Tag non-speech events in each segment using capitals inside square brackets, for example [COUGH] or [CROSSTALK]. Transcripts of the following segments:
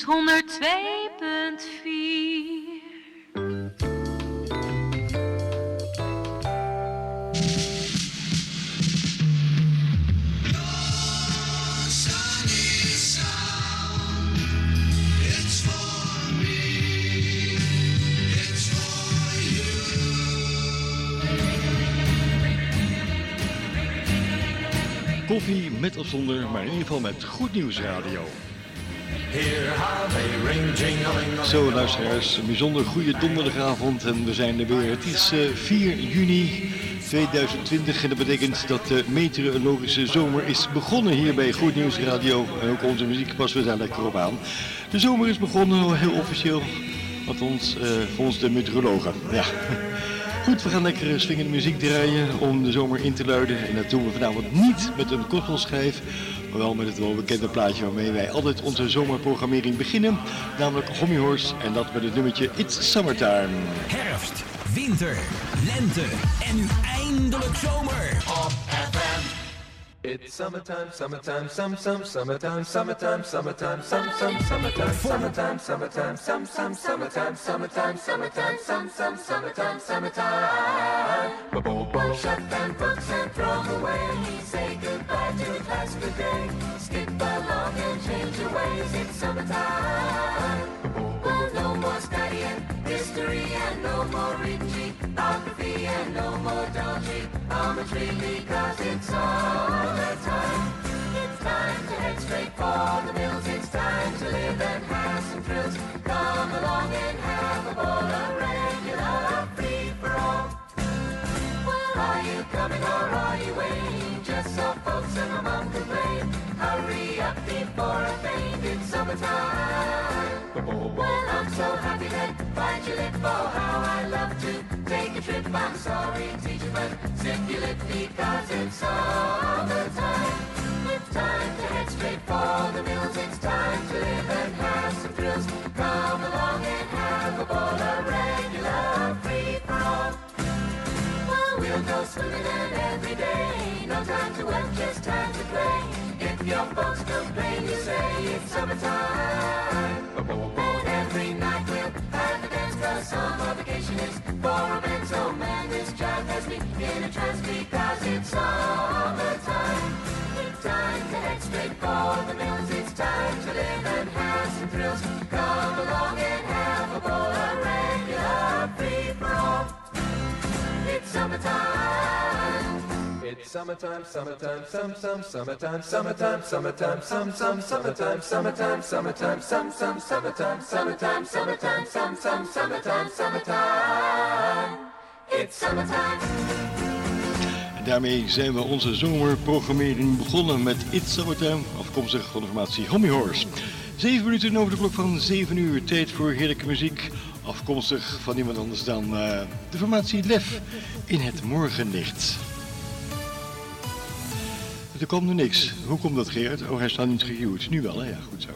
Nieuws 102.4. Koffie met of zonder, maar in ieder geval met Goed Nieuws Radio. Zo luisteraars, een bijzonder goede donderdagavond en we zijn er weer. Het is eh, 4 juni 2020 en dat betekent dat de meteorologische zomer is begonnen hier bij Goed Nieuws Radio. En ook onze muziek passen we daar lekker op aan. De zomer is begonnen, heel officieel, althans eh volgens de meteorologen. Ja. [LAUGHS] Goed, we gaan lekker swingende muziek draaien om de zomer in te luiden. En dat doen we vanavond niet met een gospelschijf, maar wel met het wel bekende plaatje waarmee wij altijd onze zomerprogrammering beginnen. Namelijk Hommy Horse en dat met het nummertje It's Summertime. Herfst, winter, lente en nu eindelijk zomer. It's summertime, summertime, some, some, summertime, summertime, summertime, some, some, summertime, summertime, summertime, some, some, summertime, summertime, summertime, some, some, summertime, summertime. Ba-bo-bo. Shut them books and throw 'em away. Say goodbye to class for day. Skip along and change your ways. It's summertime. Oh, no more study and history and no more reading geography and no more geometry because it's summertime. It's time to head straight for the mills. It's time to live and have some thrills. Come along and have a ball of regular free for all. Well, are you coming or are you waiting? Just so folks and my mom complain. Hurry up before I faint. It's summertime. Well, I'm so happy that find your lip. Oh, how I love to take a trip. I'm sorry, teacher, but zip your lip because it's summertime. It's time to head straight for the mills. It's time to live and have some thrills. Come along and have a ball of regular free for all. Well, we'll go swimming in every day. No time to work, just time to play. If your folks complain, you say it's summertime. And every night we'll have a dance, cause summer vacation is for a man. So man, this job has me in a trance because it's summertime. It's time to head straight for the mills. It's time to live and have some thrills. Come along and have a bowl of regular free for all. It's summertime. Summertime, summertime, some, some, summertime, summertime, summertime, some, some, summertime, summertime, summertime, some, some, summertime, summertime, summertime, some, some, summertime, summertime. It's summertime. Daarmee zijn we onze zomerprogrammering begonnen met It's Summertime, afkomstig van de formatie Hommy Horse. Zeven minuten over de klok van 7 uur, tijd voor heerlijke muziek, afkomstig van niemand anders dan eh, de formatie Lef in het morgenlicht. Er komt er niks. Hoe komt dat Gerard? Oh, hij staat niet gehuwd. Nu wel, hè? Ja, goed zo.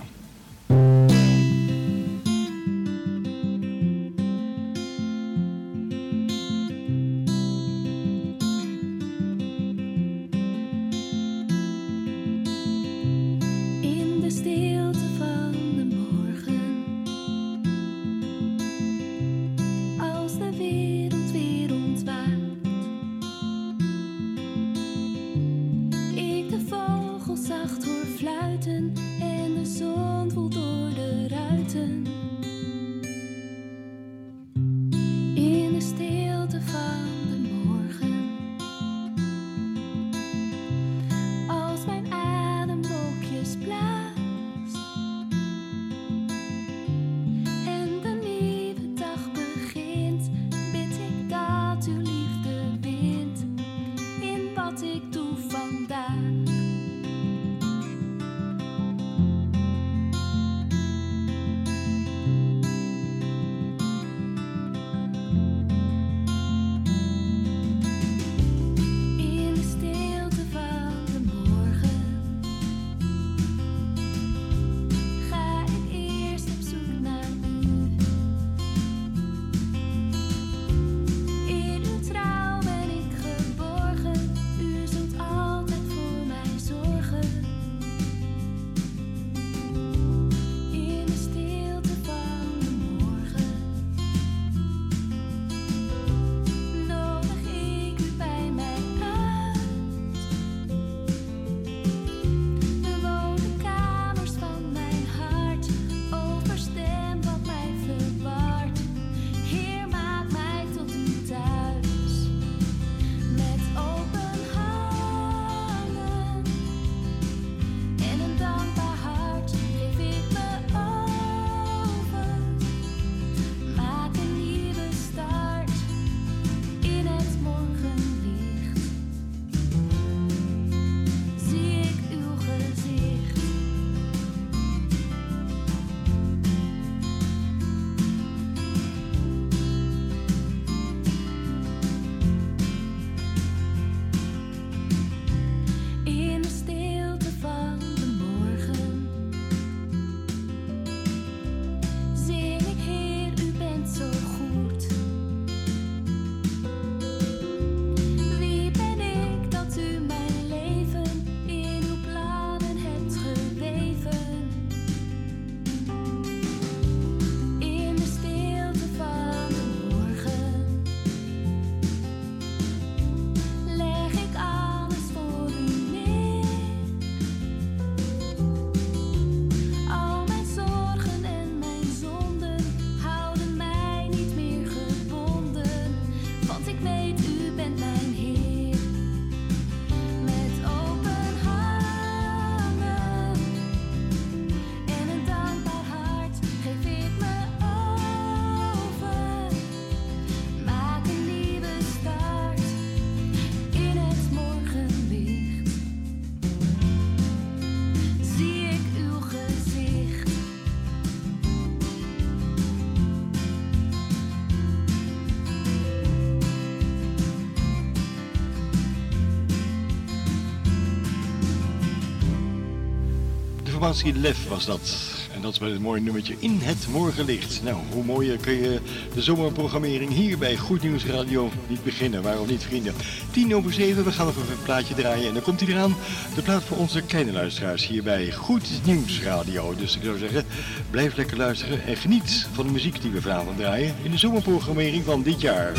Lef was dat. En dat is met het mooie nummertje In het Morgenlicht. Nou, hoe mooier kun je de zomerprogrammering hier bij Goed Nieuws Radio niet beginnen. Waarom niet, vrienden? 10 over 7, we gaan nog even een plaatje draaien. En dan komt hij eraan. De plaat voor onze kleine luisteraars hier bij Goed Nieuws Radio. Dus ik zou zeggen, blijf lekker luisteren en geniet van de muziek die we vanavond draaien in de zomerprogrammering van dit jaar.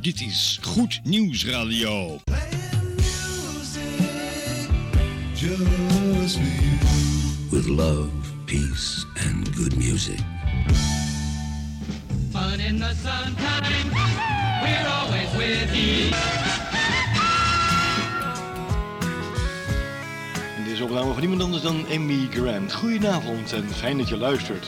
Dit is Goed Nieuws Radio. With love, peace, and good music. Fun in the sunshine, we're always with you. En dit is opname van niemand anders dan Amy Grant. Goedenavond en fijn dat je luistert.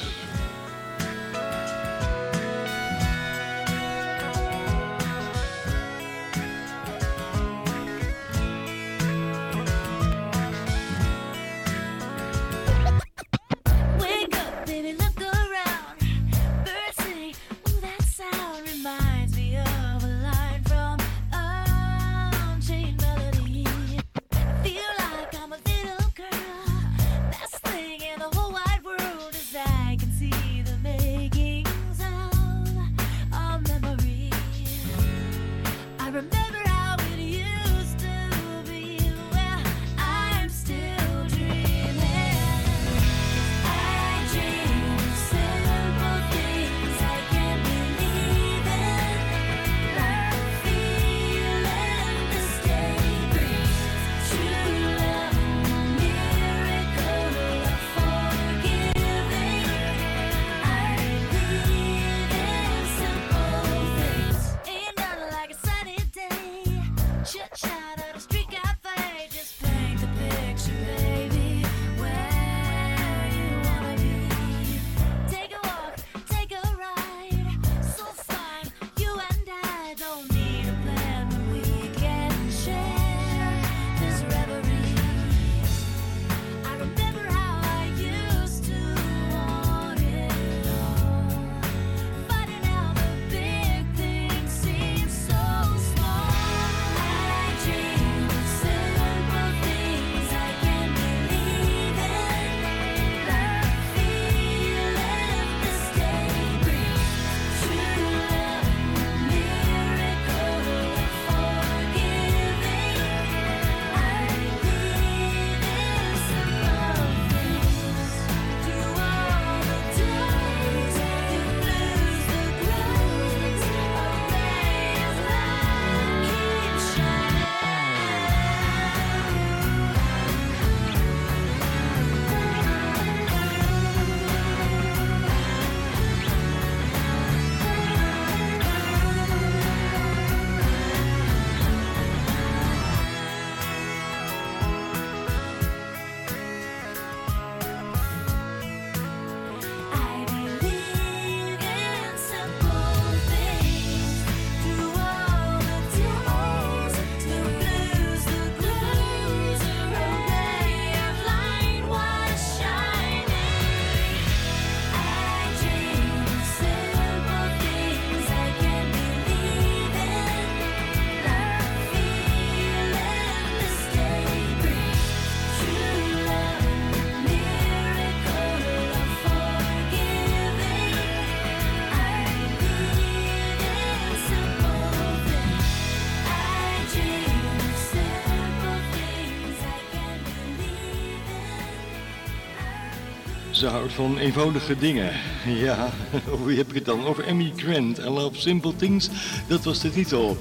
Ze houdt van eenvoudige dingen. Ja, [LAUGHS] over wie heb ik het dan? Over Emmy Grant. I Love Simple Things. Dat was de titel.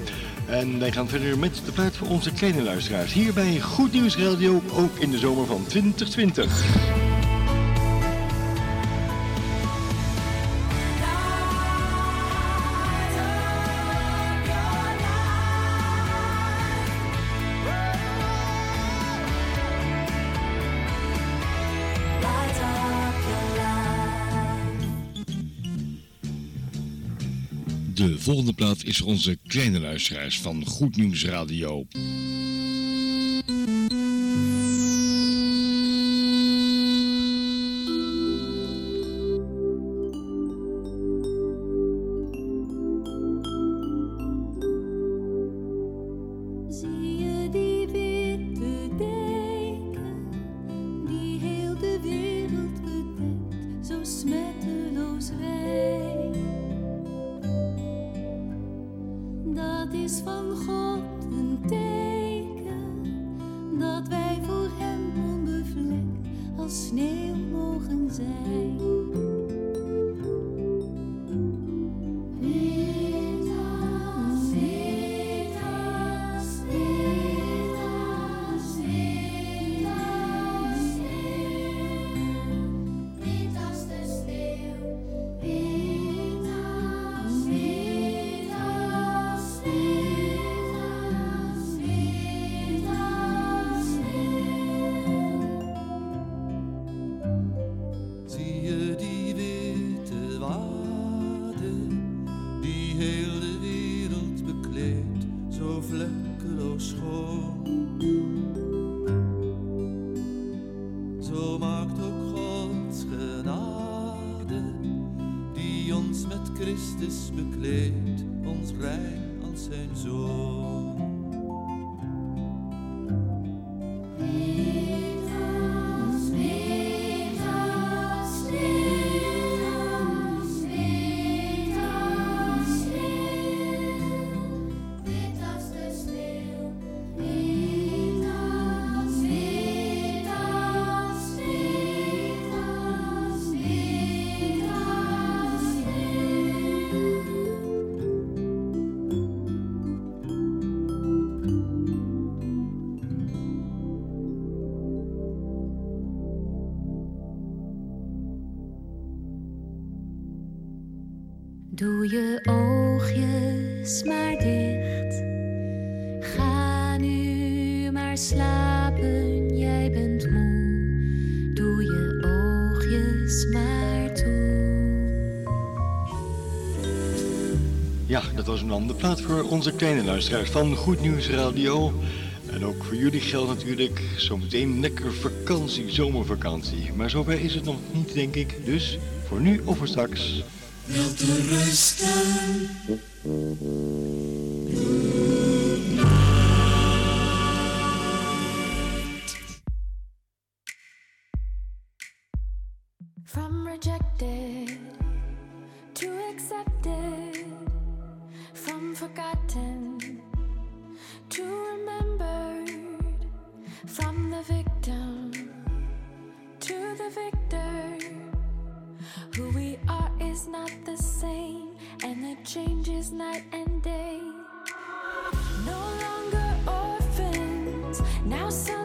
En wij gaan verder met de plaat voor onze kleine luisteraars. Hier bij Goed Nieuws Radio, ook in de zomer van 2020. De volgende plaat is voor onze kleine luisteraars van Goed Nieuws Radio. je oogjes maar dicht. Ga nu maar slapen, jij bent moe. Doe je oogjes maar toe. Ja, dat was een andere plaat voor onze kleine luisteraars van Goed Nieuws Radio. En ook voor jullie geldt natuurlijk zometeen lekker vakantie, zomervakantie. Maar zover is het nog niet, denk ik. Dus voor nu of voor straks wilt rusten. Now some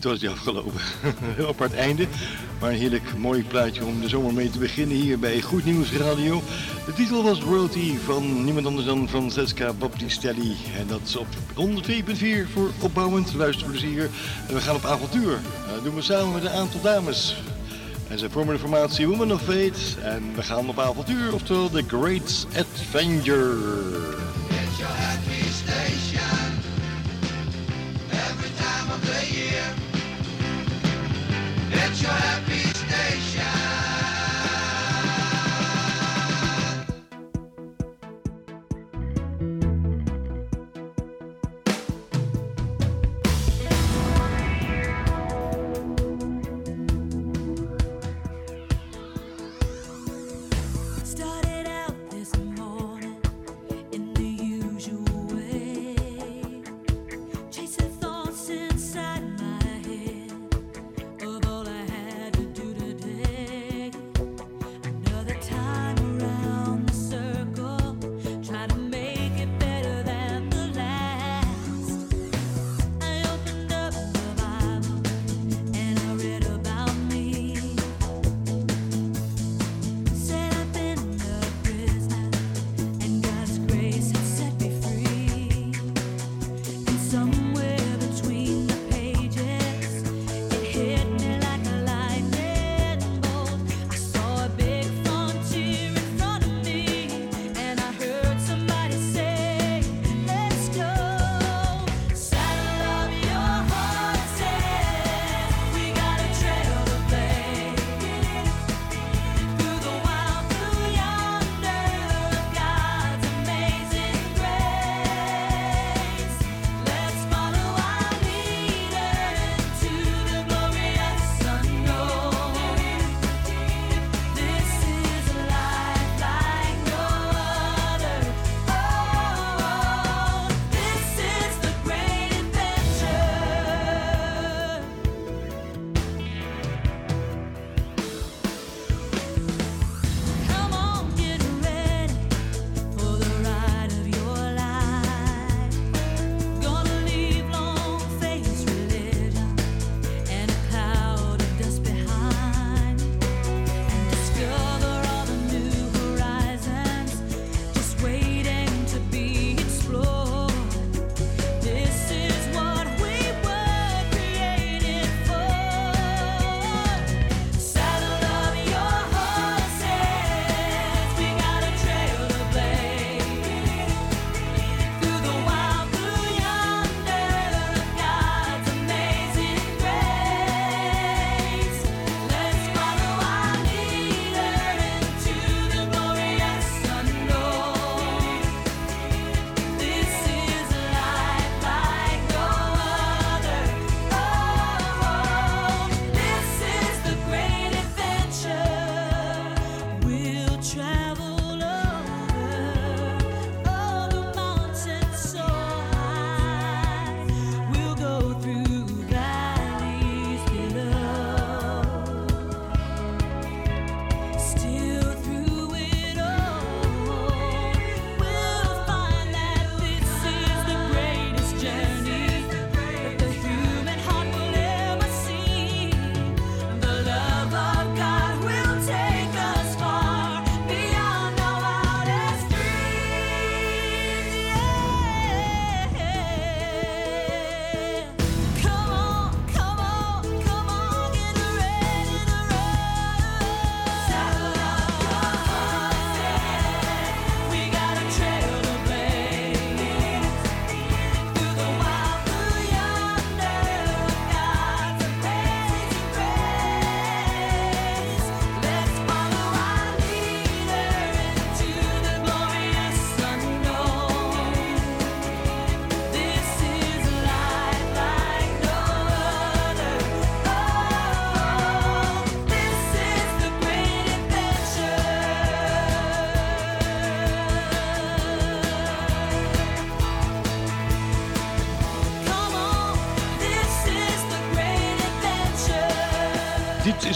Het was die afgelopen. Heel apart einde. Maar een heerlijk mooi plaatje om de zomer mee te beginnen hier bij Goed Nieuws Radio. De titel was Royalty van niemand anders dan Francesca Baptistelli. En dat is op 102.4 voor opbouwend luisterplezier. En we gaan op avontuur. Dat doen we samen met een aantal dames. En ze vormen de formatie Woman of Fate. En we gaan op avontuur, oftewel The Great Adventure.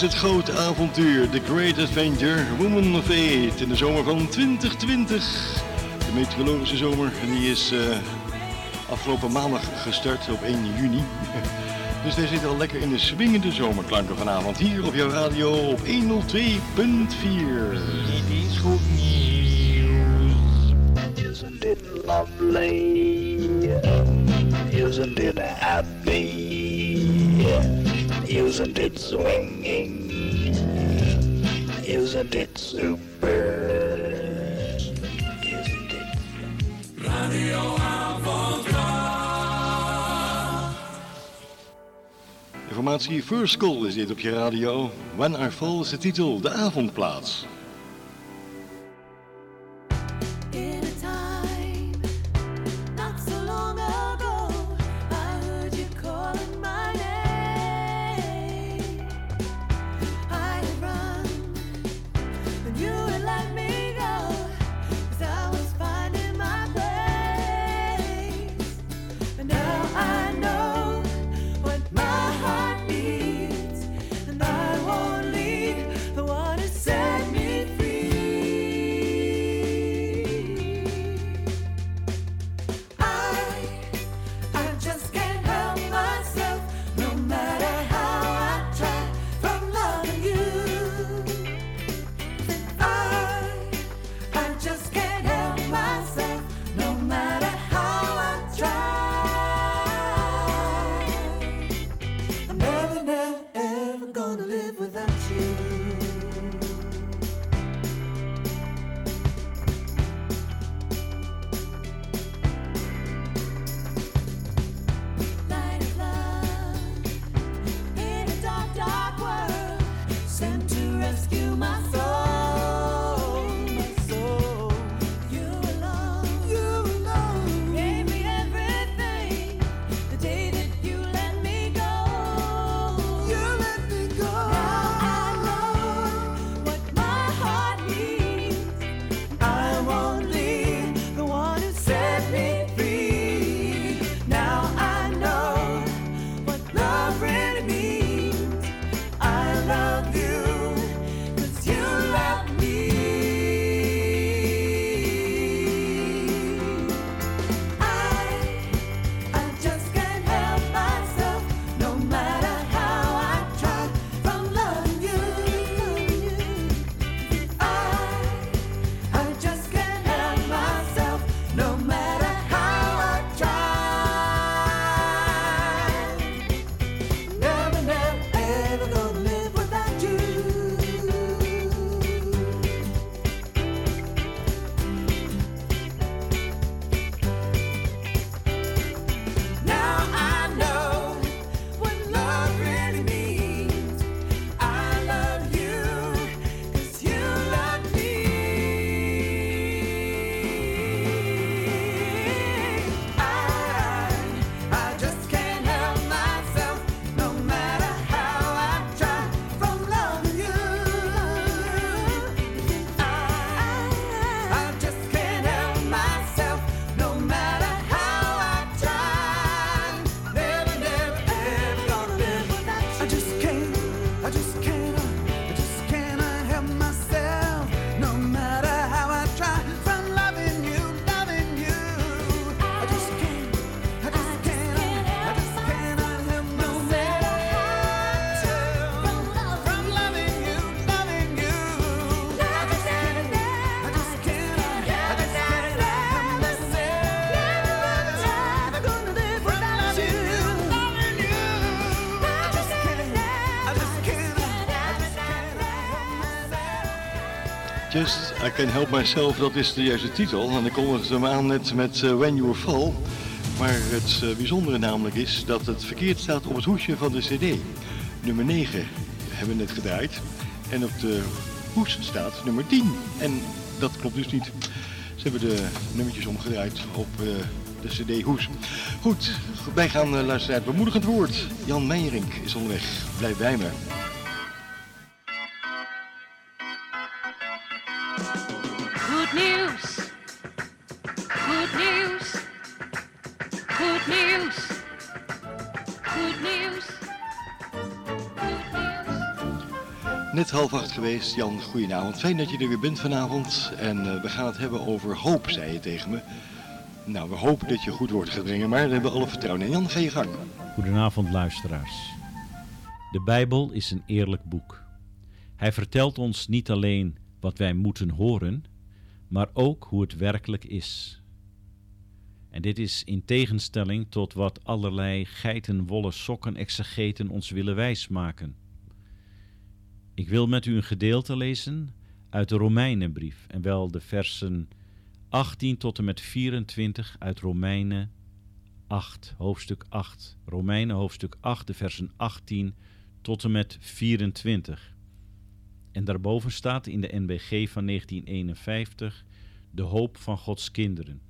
het grote avontuur The Great Adventure Woman of Eight in de zomer van 2020. De meteorologische zomer en die is eh, afgelopen maandag gestart op 1 juni. [LAUGHS] Dus wij zitten al lekker in de swingende zomerklanken vanavond hier op jouw radio op 102.4. Isn't it lovely? Isn't it happy? Isn't it swinging? Isn't it super? Isn't it? Informatie First Call is dit op je radio. When I Fall is de titel, de avondplaats. I Can Help Myself, dat is de juiste titel. En ik kondigde hem aan net met eh, When You Fall. Maar het eh, bijzondere namelijk is dat het verkeerd staat op het hoesje van de cd. Nummer 9 hebben we net gedraaid. En op de hoes staat nummer 10. En dat klopt dus niet. Ze hebben de nummertjes omgedraaid op eh, de cd hoes. Goed, wij gaan luisteren naar het bemoedigend woord. Jan Meijering is onderweg. Blijf bij me. Net half acht geweest. Jan, goedenavond. Fijn dat je er weer bent vanavond. En eh, we gaan het hebben over hoop, zei je tegen me. Nou, we hopen dat je goed woord gaat brengen, maar we hebben alle vertrouwen in. Jan, ga je gang. Goedenavond luisteraars. De Bijbel is een eerlijk boek. Hij vertelt ons niet alleen wat wij moeten horen, maar ook hoe het werkelijk is. En dit is in tegenstelling tot wat allerlei geitenwolle sokken exegeten ons willen wijsmaken. Ik wil met u een gedeelte lezen uit de Romeinenbrief, en wel de versen 18 tot en met 24 uit Romeinen 8, hoofdstuk 8. Romeinen hoofdstuk 8, de versen 18 tot en met 24. En daarboven staat in de NBG van 1951 de hoop van Gods kinderen.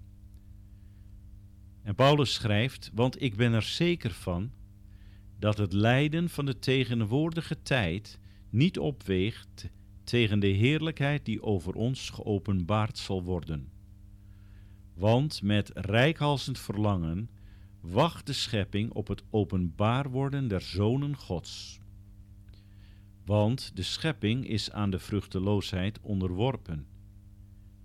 En Paulus schrijft, want ik ben er zeker van dat het lijden van de tegenwoordige tijd niet opweegt tegen de heerlijkheid die over ons geopenbaard zal worden. Want met rijkhalsend verlangen wacht de schepping op het openbaar worden der zonen Gods. Want de schepping is aan de vruchteloosheid onderworpen,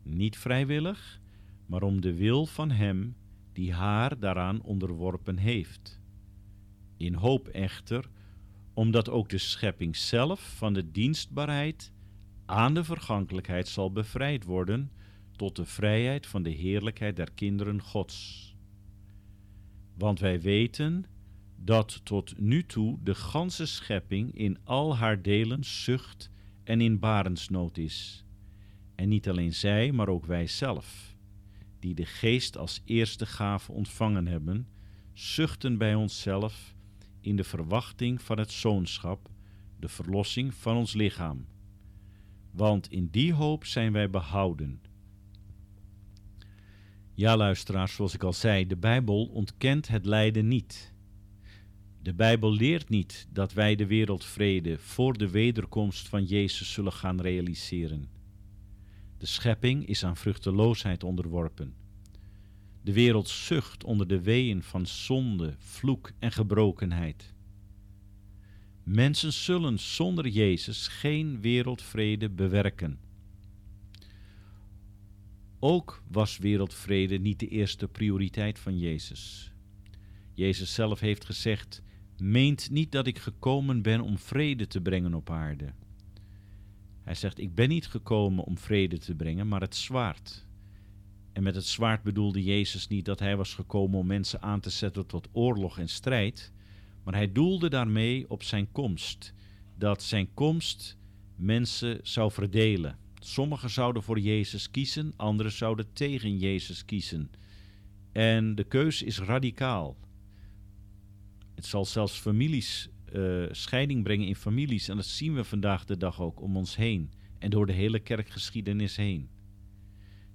niet vrijwillig, maar om de wil van Hem die haar daaraan onderworpen heeft. In hoop echter, omdat ook de schepping zelf van de dienstbaarheid aan de vergankelijkheid zal bevrijd worden tot de vrijheid van de heerlijkheid der kinderen Gods. Want wij weten dat tot nu toe de ganse schepping in al haar delen zucht en in barensnood is. En niet alleen zij, maar ook wij zelf, die de geest als eerste gave ontvangen hebben, zuchten bij onszelf in de verwachting van het zoonschap, de verlossing van ons lichaam. Want in die hoop zijn wij behouden. Ja, luisteraars, zoals ik al zei, de Bijbel ontkent het lijden niet. De Bijbel leert niet dat wij de wereldvrede voor de wederkomst van Jezus zullen gaan realiseren. De schepping is aan vruchteloosheid onderworpen. De wereld zucht onder de weeën van zonde, vloek en gebrokenheid. Mensen zullen zonder Jezus geen wereldvrede bewerken. Ook was wereldvrede niet de eerste prioriteit van Jezus. Jezus zelf heeft gezegd: Meent niet dat ik gekomen ben om vrede te brengen op aarde. Hij zegt: Ik ben niet gekomen om vrede te brengen, maar het zwaard. En met het zwaard bedoelde Jezus niet dat hij was gekomen om mensen aan te zetten tot oorlog en strijd, maar hij doelde daarmee op zijn komst, dat zijn komst mensen zou verdelen. Sommigen zouden voor Jezus kiezen, anderen zouden tegen Jezus kiezen. En de keus is radicaal. Het zal zelfs families, uh, scheiding brengen in families. En dat zien we vandaag de dag ook om ons heen en door de hele kerkgeschiedenis heen.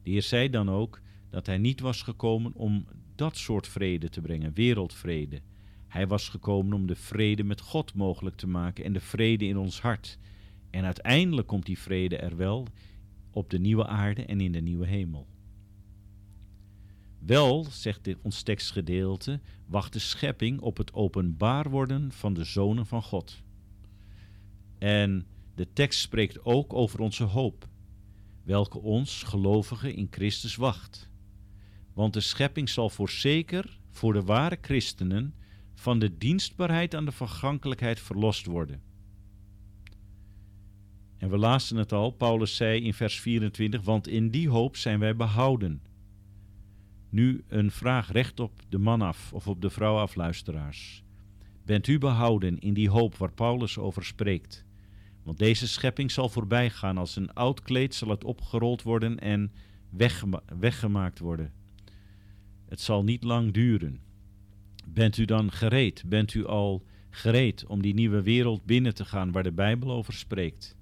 De Heer zei dan ook dat hij niet was gekomen om dat soort vrede te brengen, wereldvrede. Hij was gekomen om de vrede met God mogelijk te maken en de vrede in ons hart. En uiteindelijk komt die vrede er wel op de nieuwe aarde en in de nieuwe hemel. Wel, zegt dit ons tekstgedeelte, wacht de schepping op het openbaar worden van de zonen van God. En de tekst spreekt ook over onze hoop, welke ons, gelovigen, in Christus wacht. Want de schepping zal voorzeker voor de ware christenen van de dienstbaarheid aan de vergankelijkheid verlost worden. En we lazen het al, Paulus zei in vers 24, want in die hoop zijn wij behouden. Nu een vraag recht op de man af of op de vrouw af, luisteraars. Bent u behouden in die hoop waar Paulus over spreekt? Want deze schepping zal voorbij gaan, als een oud kleed zal het opgerold worden en weggema weggemaakt worden. Het zal niet lang duren. Bent u dan gereed? Bent u al gereed om die nieuwe wereld binnen te gaan waar de Bijbel over spreekt?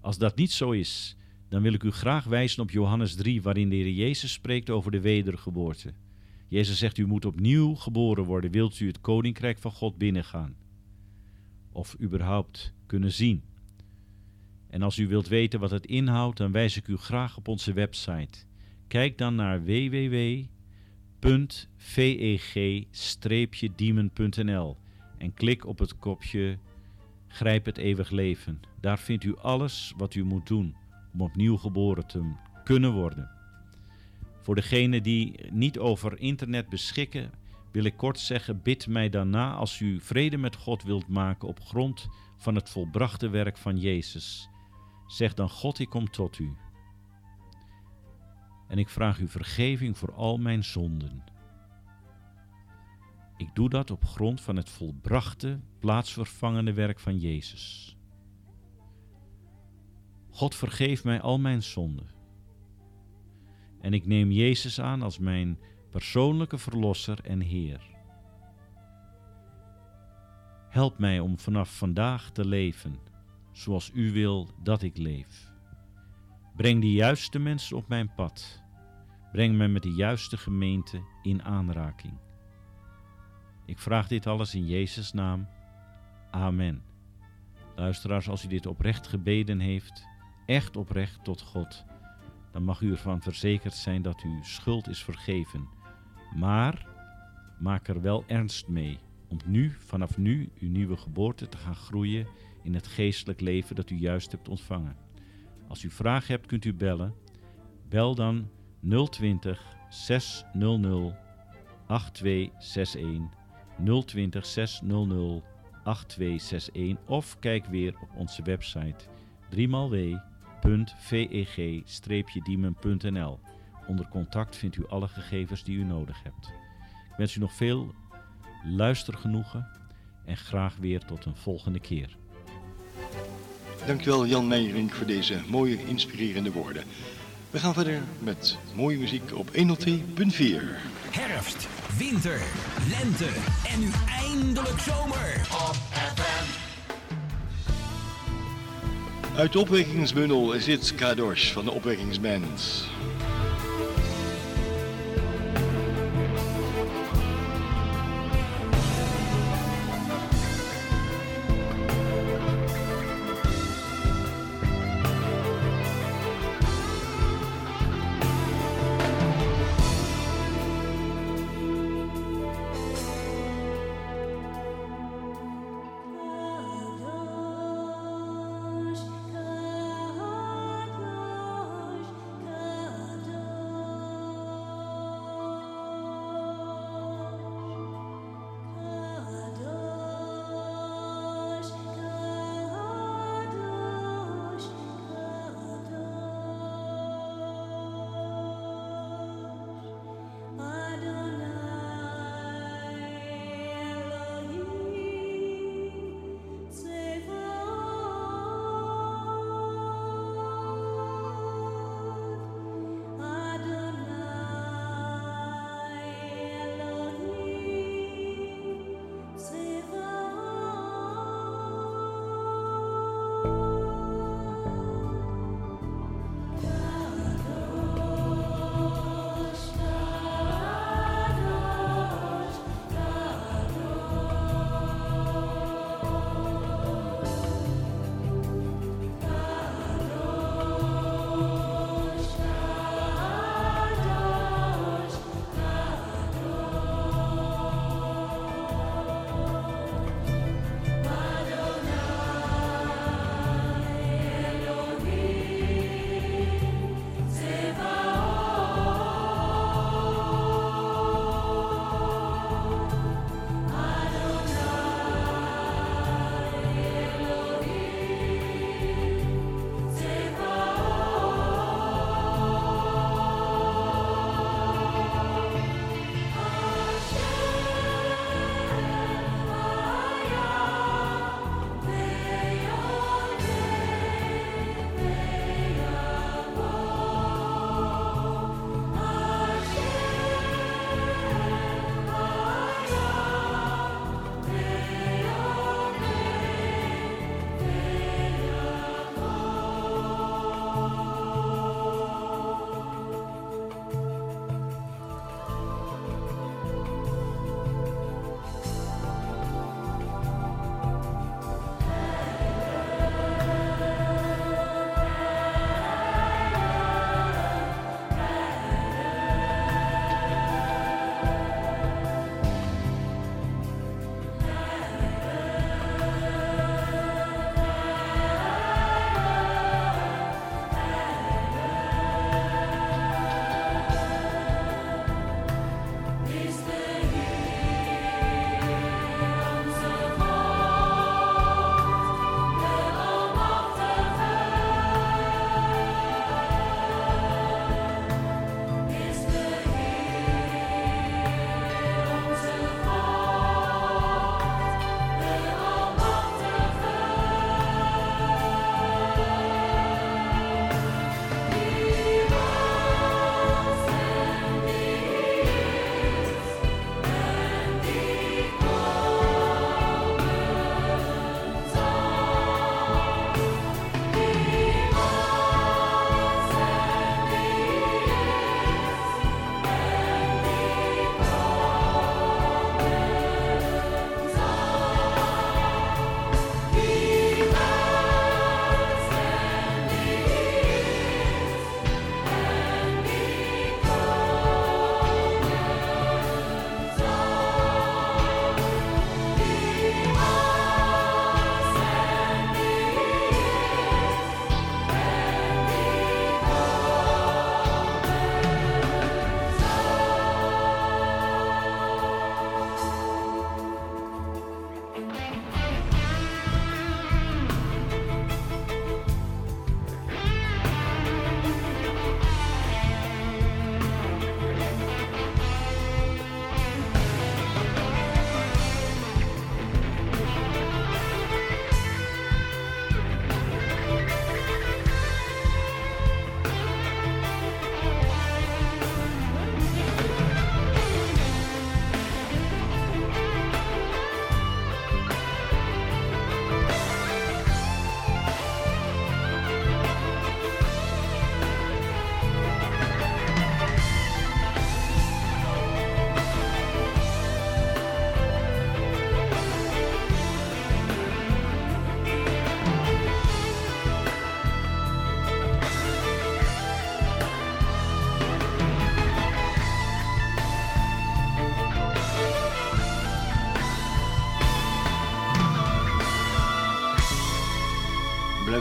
Als dat niet zo is, dan wil ik u graag wijzen op Johannes 3, waarin de Heer Jezus spreekt over de wedergeboorte. Jezus zegt, u moet opnieuw geboren worden, wilt u het koninkrijk van God binnengaan. Of überhaupt kunnen zien. En als u wilt weten wat het inhoudt, dan wijs ik u graag op onze website. Kijk dan naar www.veg-diemen.nl en klik op het kopje Grijp het eeuwig leven. Daar vindt u alles wat u moet doen om opnieuw geboren te kunnen worden. Voor degenen die niet over internet beschikken, wil ik kort zeggen: bid mij daarna als u vrede met God wilt maken op grond van het volbrachte werk van Jezus. Zeg dan: God, ik kom tot u. En ik vraag u vergeving voor al mijn zonden. Ik doe dat op grond van het volbrachte, plaatsvervangende werk van Jezus. God vergeef mij al mijn zonden. En ik neem Jezus aan als mijn persoonlijke verlosser en Heer. Help mij om vanaf vandaag te leven zoals U wil dat ik leef. Breng de juiste mensen op mijn pad. Breng mij met de juiste gemeente in aanraking. Ik vraag dit alles in Jezus' naam. Amen. Luisteraars, als u dit oprecht gebeden heeft, echt oprecht tot God, dan mag u ervan verzekerd zijn dat uw schuld is vergeven. Maar maak er wel ernst mee om nu, vanaf nu, uw nieuwe geboorte te gaan groeien in het geestelijk leven dat u juist hebt ontvangen. Als u vragen hebt, kunt u bellen. Bel dan 020 600 8261 020 600 8261 of kijk weer op onze website 3xw.veg-diemen.nl. Onder contact vindt u alle gegevens die u nodig hebt. Ik wens u nog veel luistergenoegen en graag weer tot een volgende keer. Dankjewel Jan Meijering voor deze mooie, inspirerende woorden. We gaan verder met mooie muziek op 102.4. Herfst, winter, lente en nu eindelijk zomer. Uit de opwekkingsbundel is dit Kadosh van de opwekkingsband.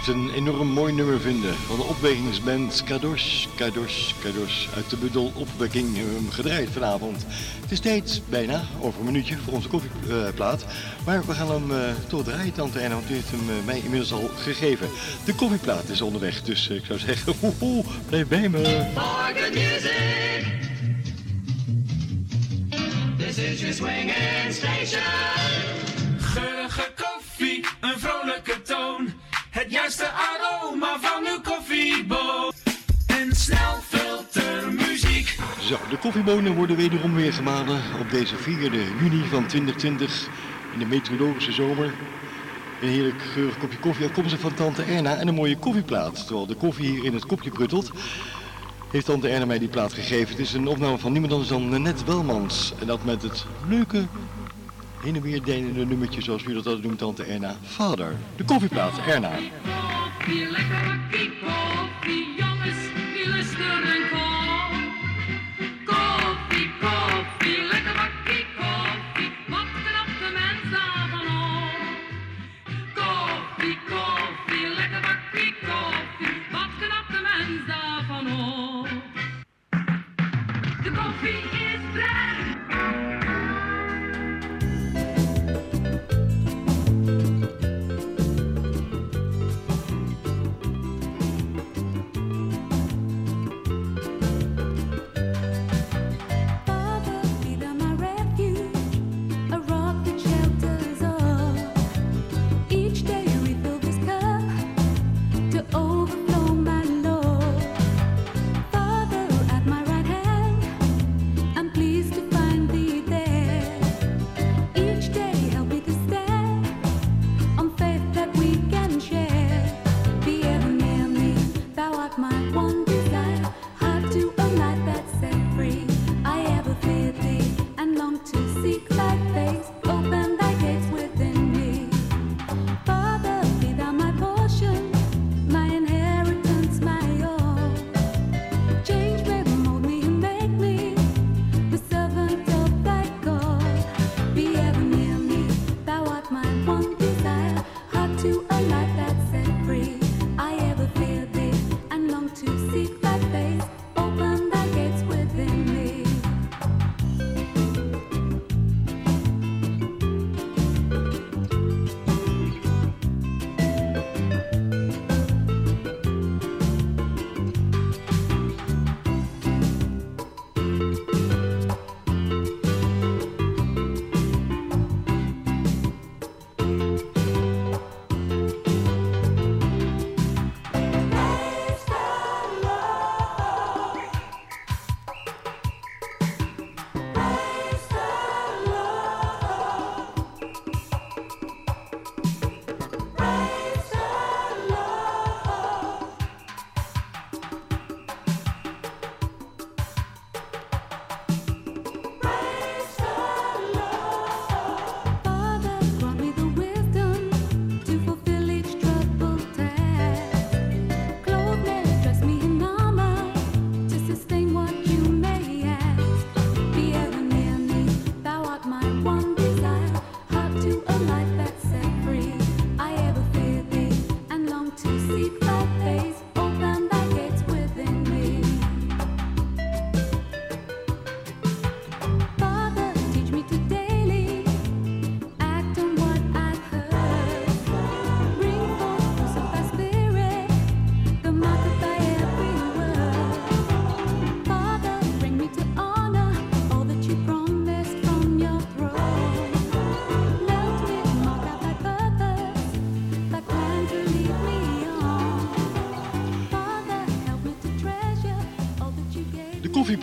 Blijft een enorm mooi nummer vinden van de opwekkingsband Kadosh, Kadosh, Kadosh uit de Budel Opwekking hebben we hem gedraaid vanavond. Het is tijd, bijna, over een minuutje voor onze koffieplaat. maar we gaan hem eh, toch draaien, tante Erna, want u heeft hem eh, mij inmiddels al gegeven. De koffieplaat is onderweg, dus eh, ik zou zeggen, [LAUGHS] woehoe, blijf bij me. For good music. This is your swinging station. Geurige koffie, een vrolijke toon. Het juiste aroma van uw koffieboot. En snel filtermuziek. Zo, de koffiebonen worden wederom weer gemalen op deze 4e juni van 2020 in de meteorologische zomer. Een heerlijk geurig kopje koffie afkomstig van tante Erna en een mooie koffieplaat. Terwijl de koffie hier in het kopje pruttelt, heeft tante Erna mij die plaat gegeven. Het is een opname van niemand anders dan Net Welmans. En dat met het leuke, heen en weer deinende nummertje, zoals u dat altijd noemt, tante Erna. Vader, de koffieplaat, Erna. Koffie, lekker bakkie koffie, jongens, die lusten en. Koffie,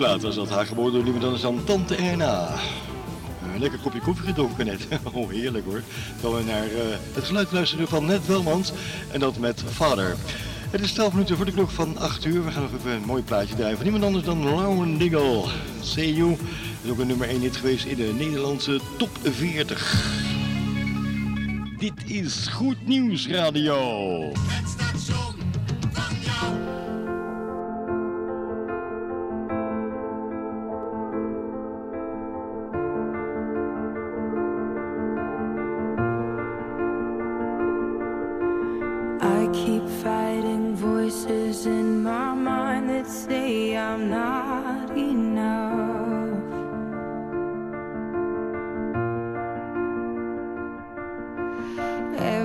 koffieplaat was dat, aangeboden door niemand anders dan tante Erna. Een lekker kopje koffie gedronken net. [LAUGHS] Oh, heerlijk hoor. Dan we naar eh, het geluid luisteren van Net Welmans. En dat met Vader. Het is 12 minuten voor de klok van 8 uur. We gaan nog even een mooi plaatje draaien van niemand anders dan Lauren Diggle. See You. Dat is ook een nummer 1 hit geweest in de Nederlandse top 40. Dit is Goed Nieuws Radio. Every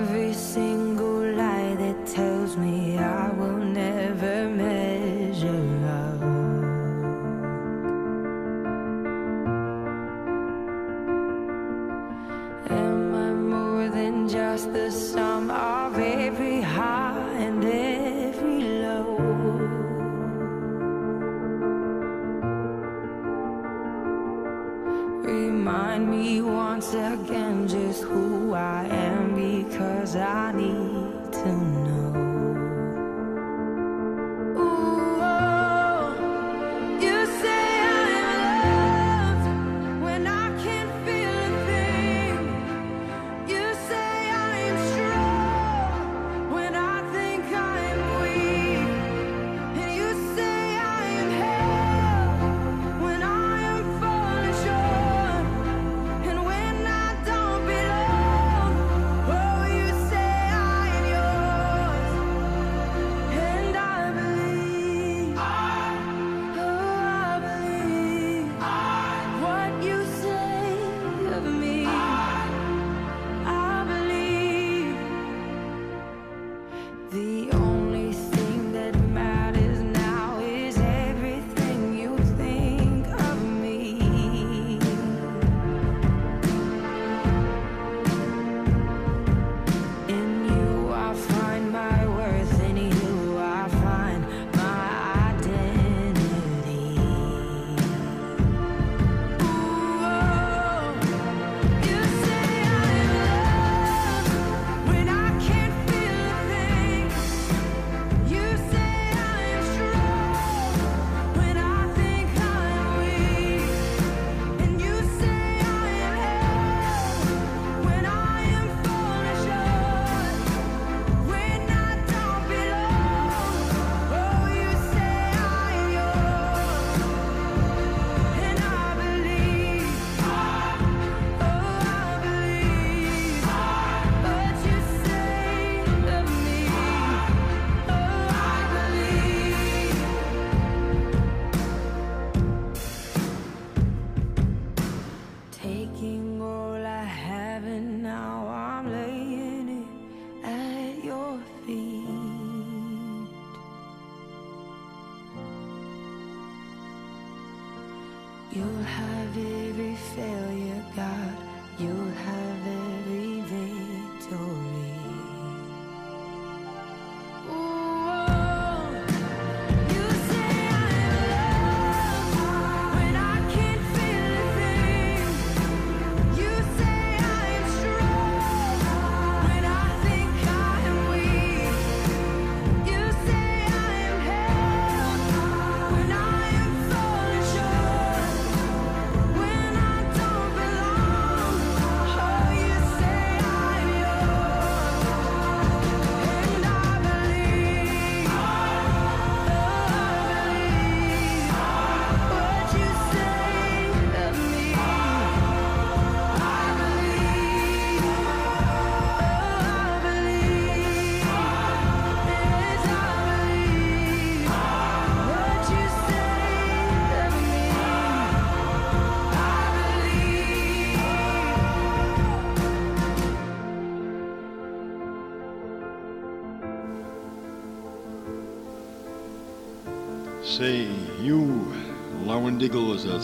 Darwin Dickel was dat.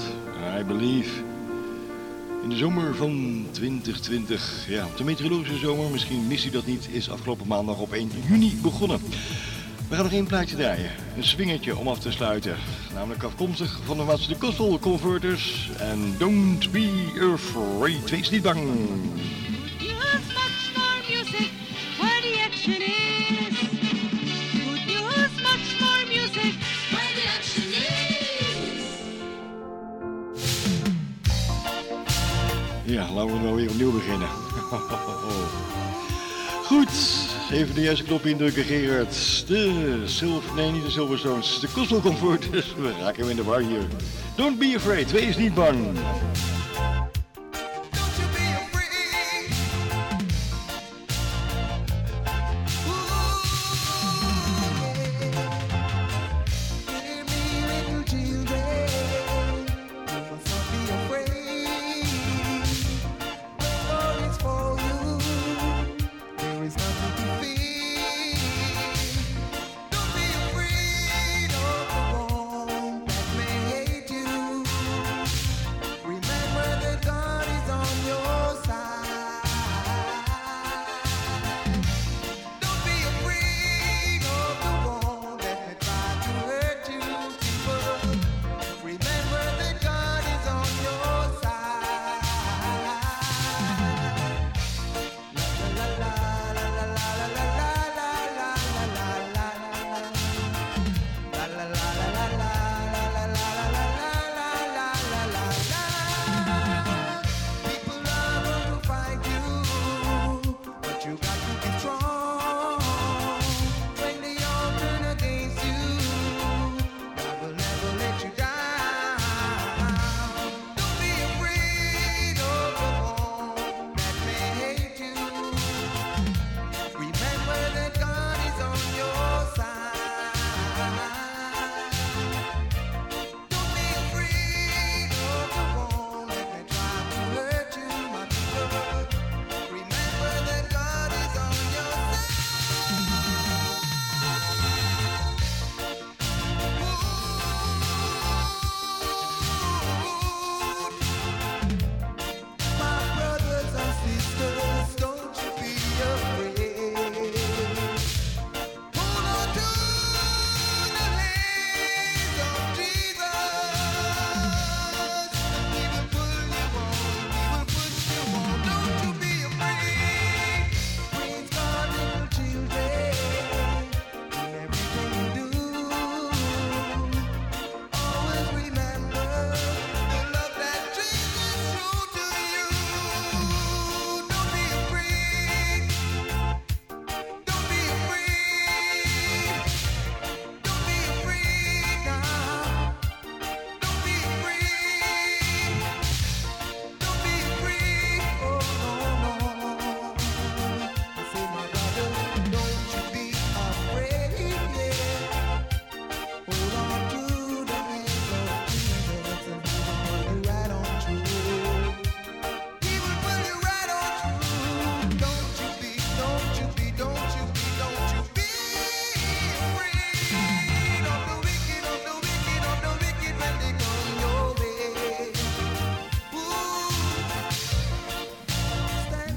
I believe. In de zomer van 2020, ja, de meteorologische zomer, misschien mist u dat niet, is afgelopen maandag op 1 juni begonnen. We gaan nog één plaatje draaien. Een swingertje om af te sluiten. Namelijk afkomstig van de Watts de Kostel Converters. En Don't Be Afraid, wees niet bang. We nou weer opnieuw beginnen. [LAUGHS] Goed, even de juiste knop indrukken, Gerard. De Silver, nee, niet de Silverstones, de Cosmo Comfort. [LAUGHS] We raken hem in de war hier. Don't be afraid, wees niet bang.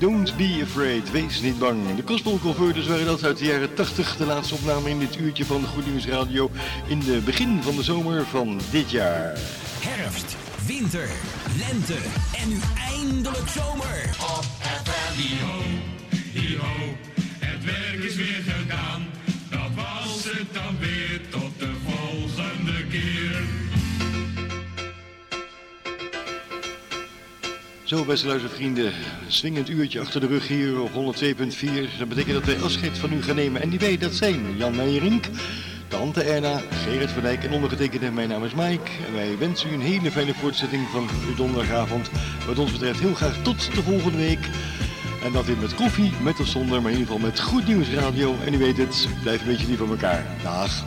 Don't Be Afraid, wees niet bang. De Gospel Converters waren dat uit de jaren 80, de laatste opname in dit uurtje van de Goed Nieuws Radio in de begin van de zomer van dit jaar. Herfst, winter, lente en nu eindelijk zomer. Op FM. Zo, beste luistervrienden, swingend uurtje achter de rug hier op 102.4. Dat betekent dat wij afscheid van u gaan nemen. En die wij, dat zijn Jan Meijerink, Tante Erna, Gerrit van Dijk en ondergetekende. Mijn naam is Mike. En wij wensen u een hele fijne voortzetting van uw donderdagavond. Wat ons betreft heel graag tot de volgende week. En dat weer met koffie, met of zonder, maar in ieder geval met goed nieuws radio. En u weet het, blijf een beetje lief voor elkaar. Dag.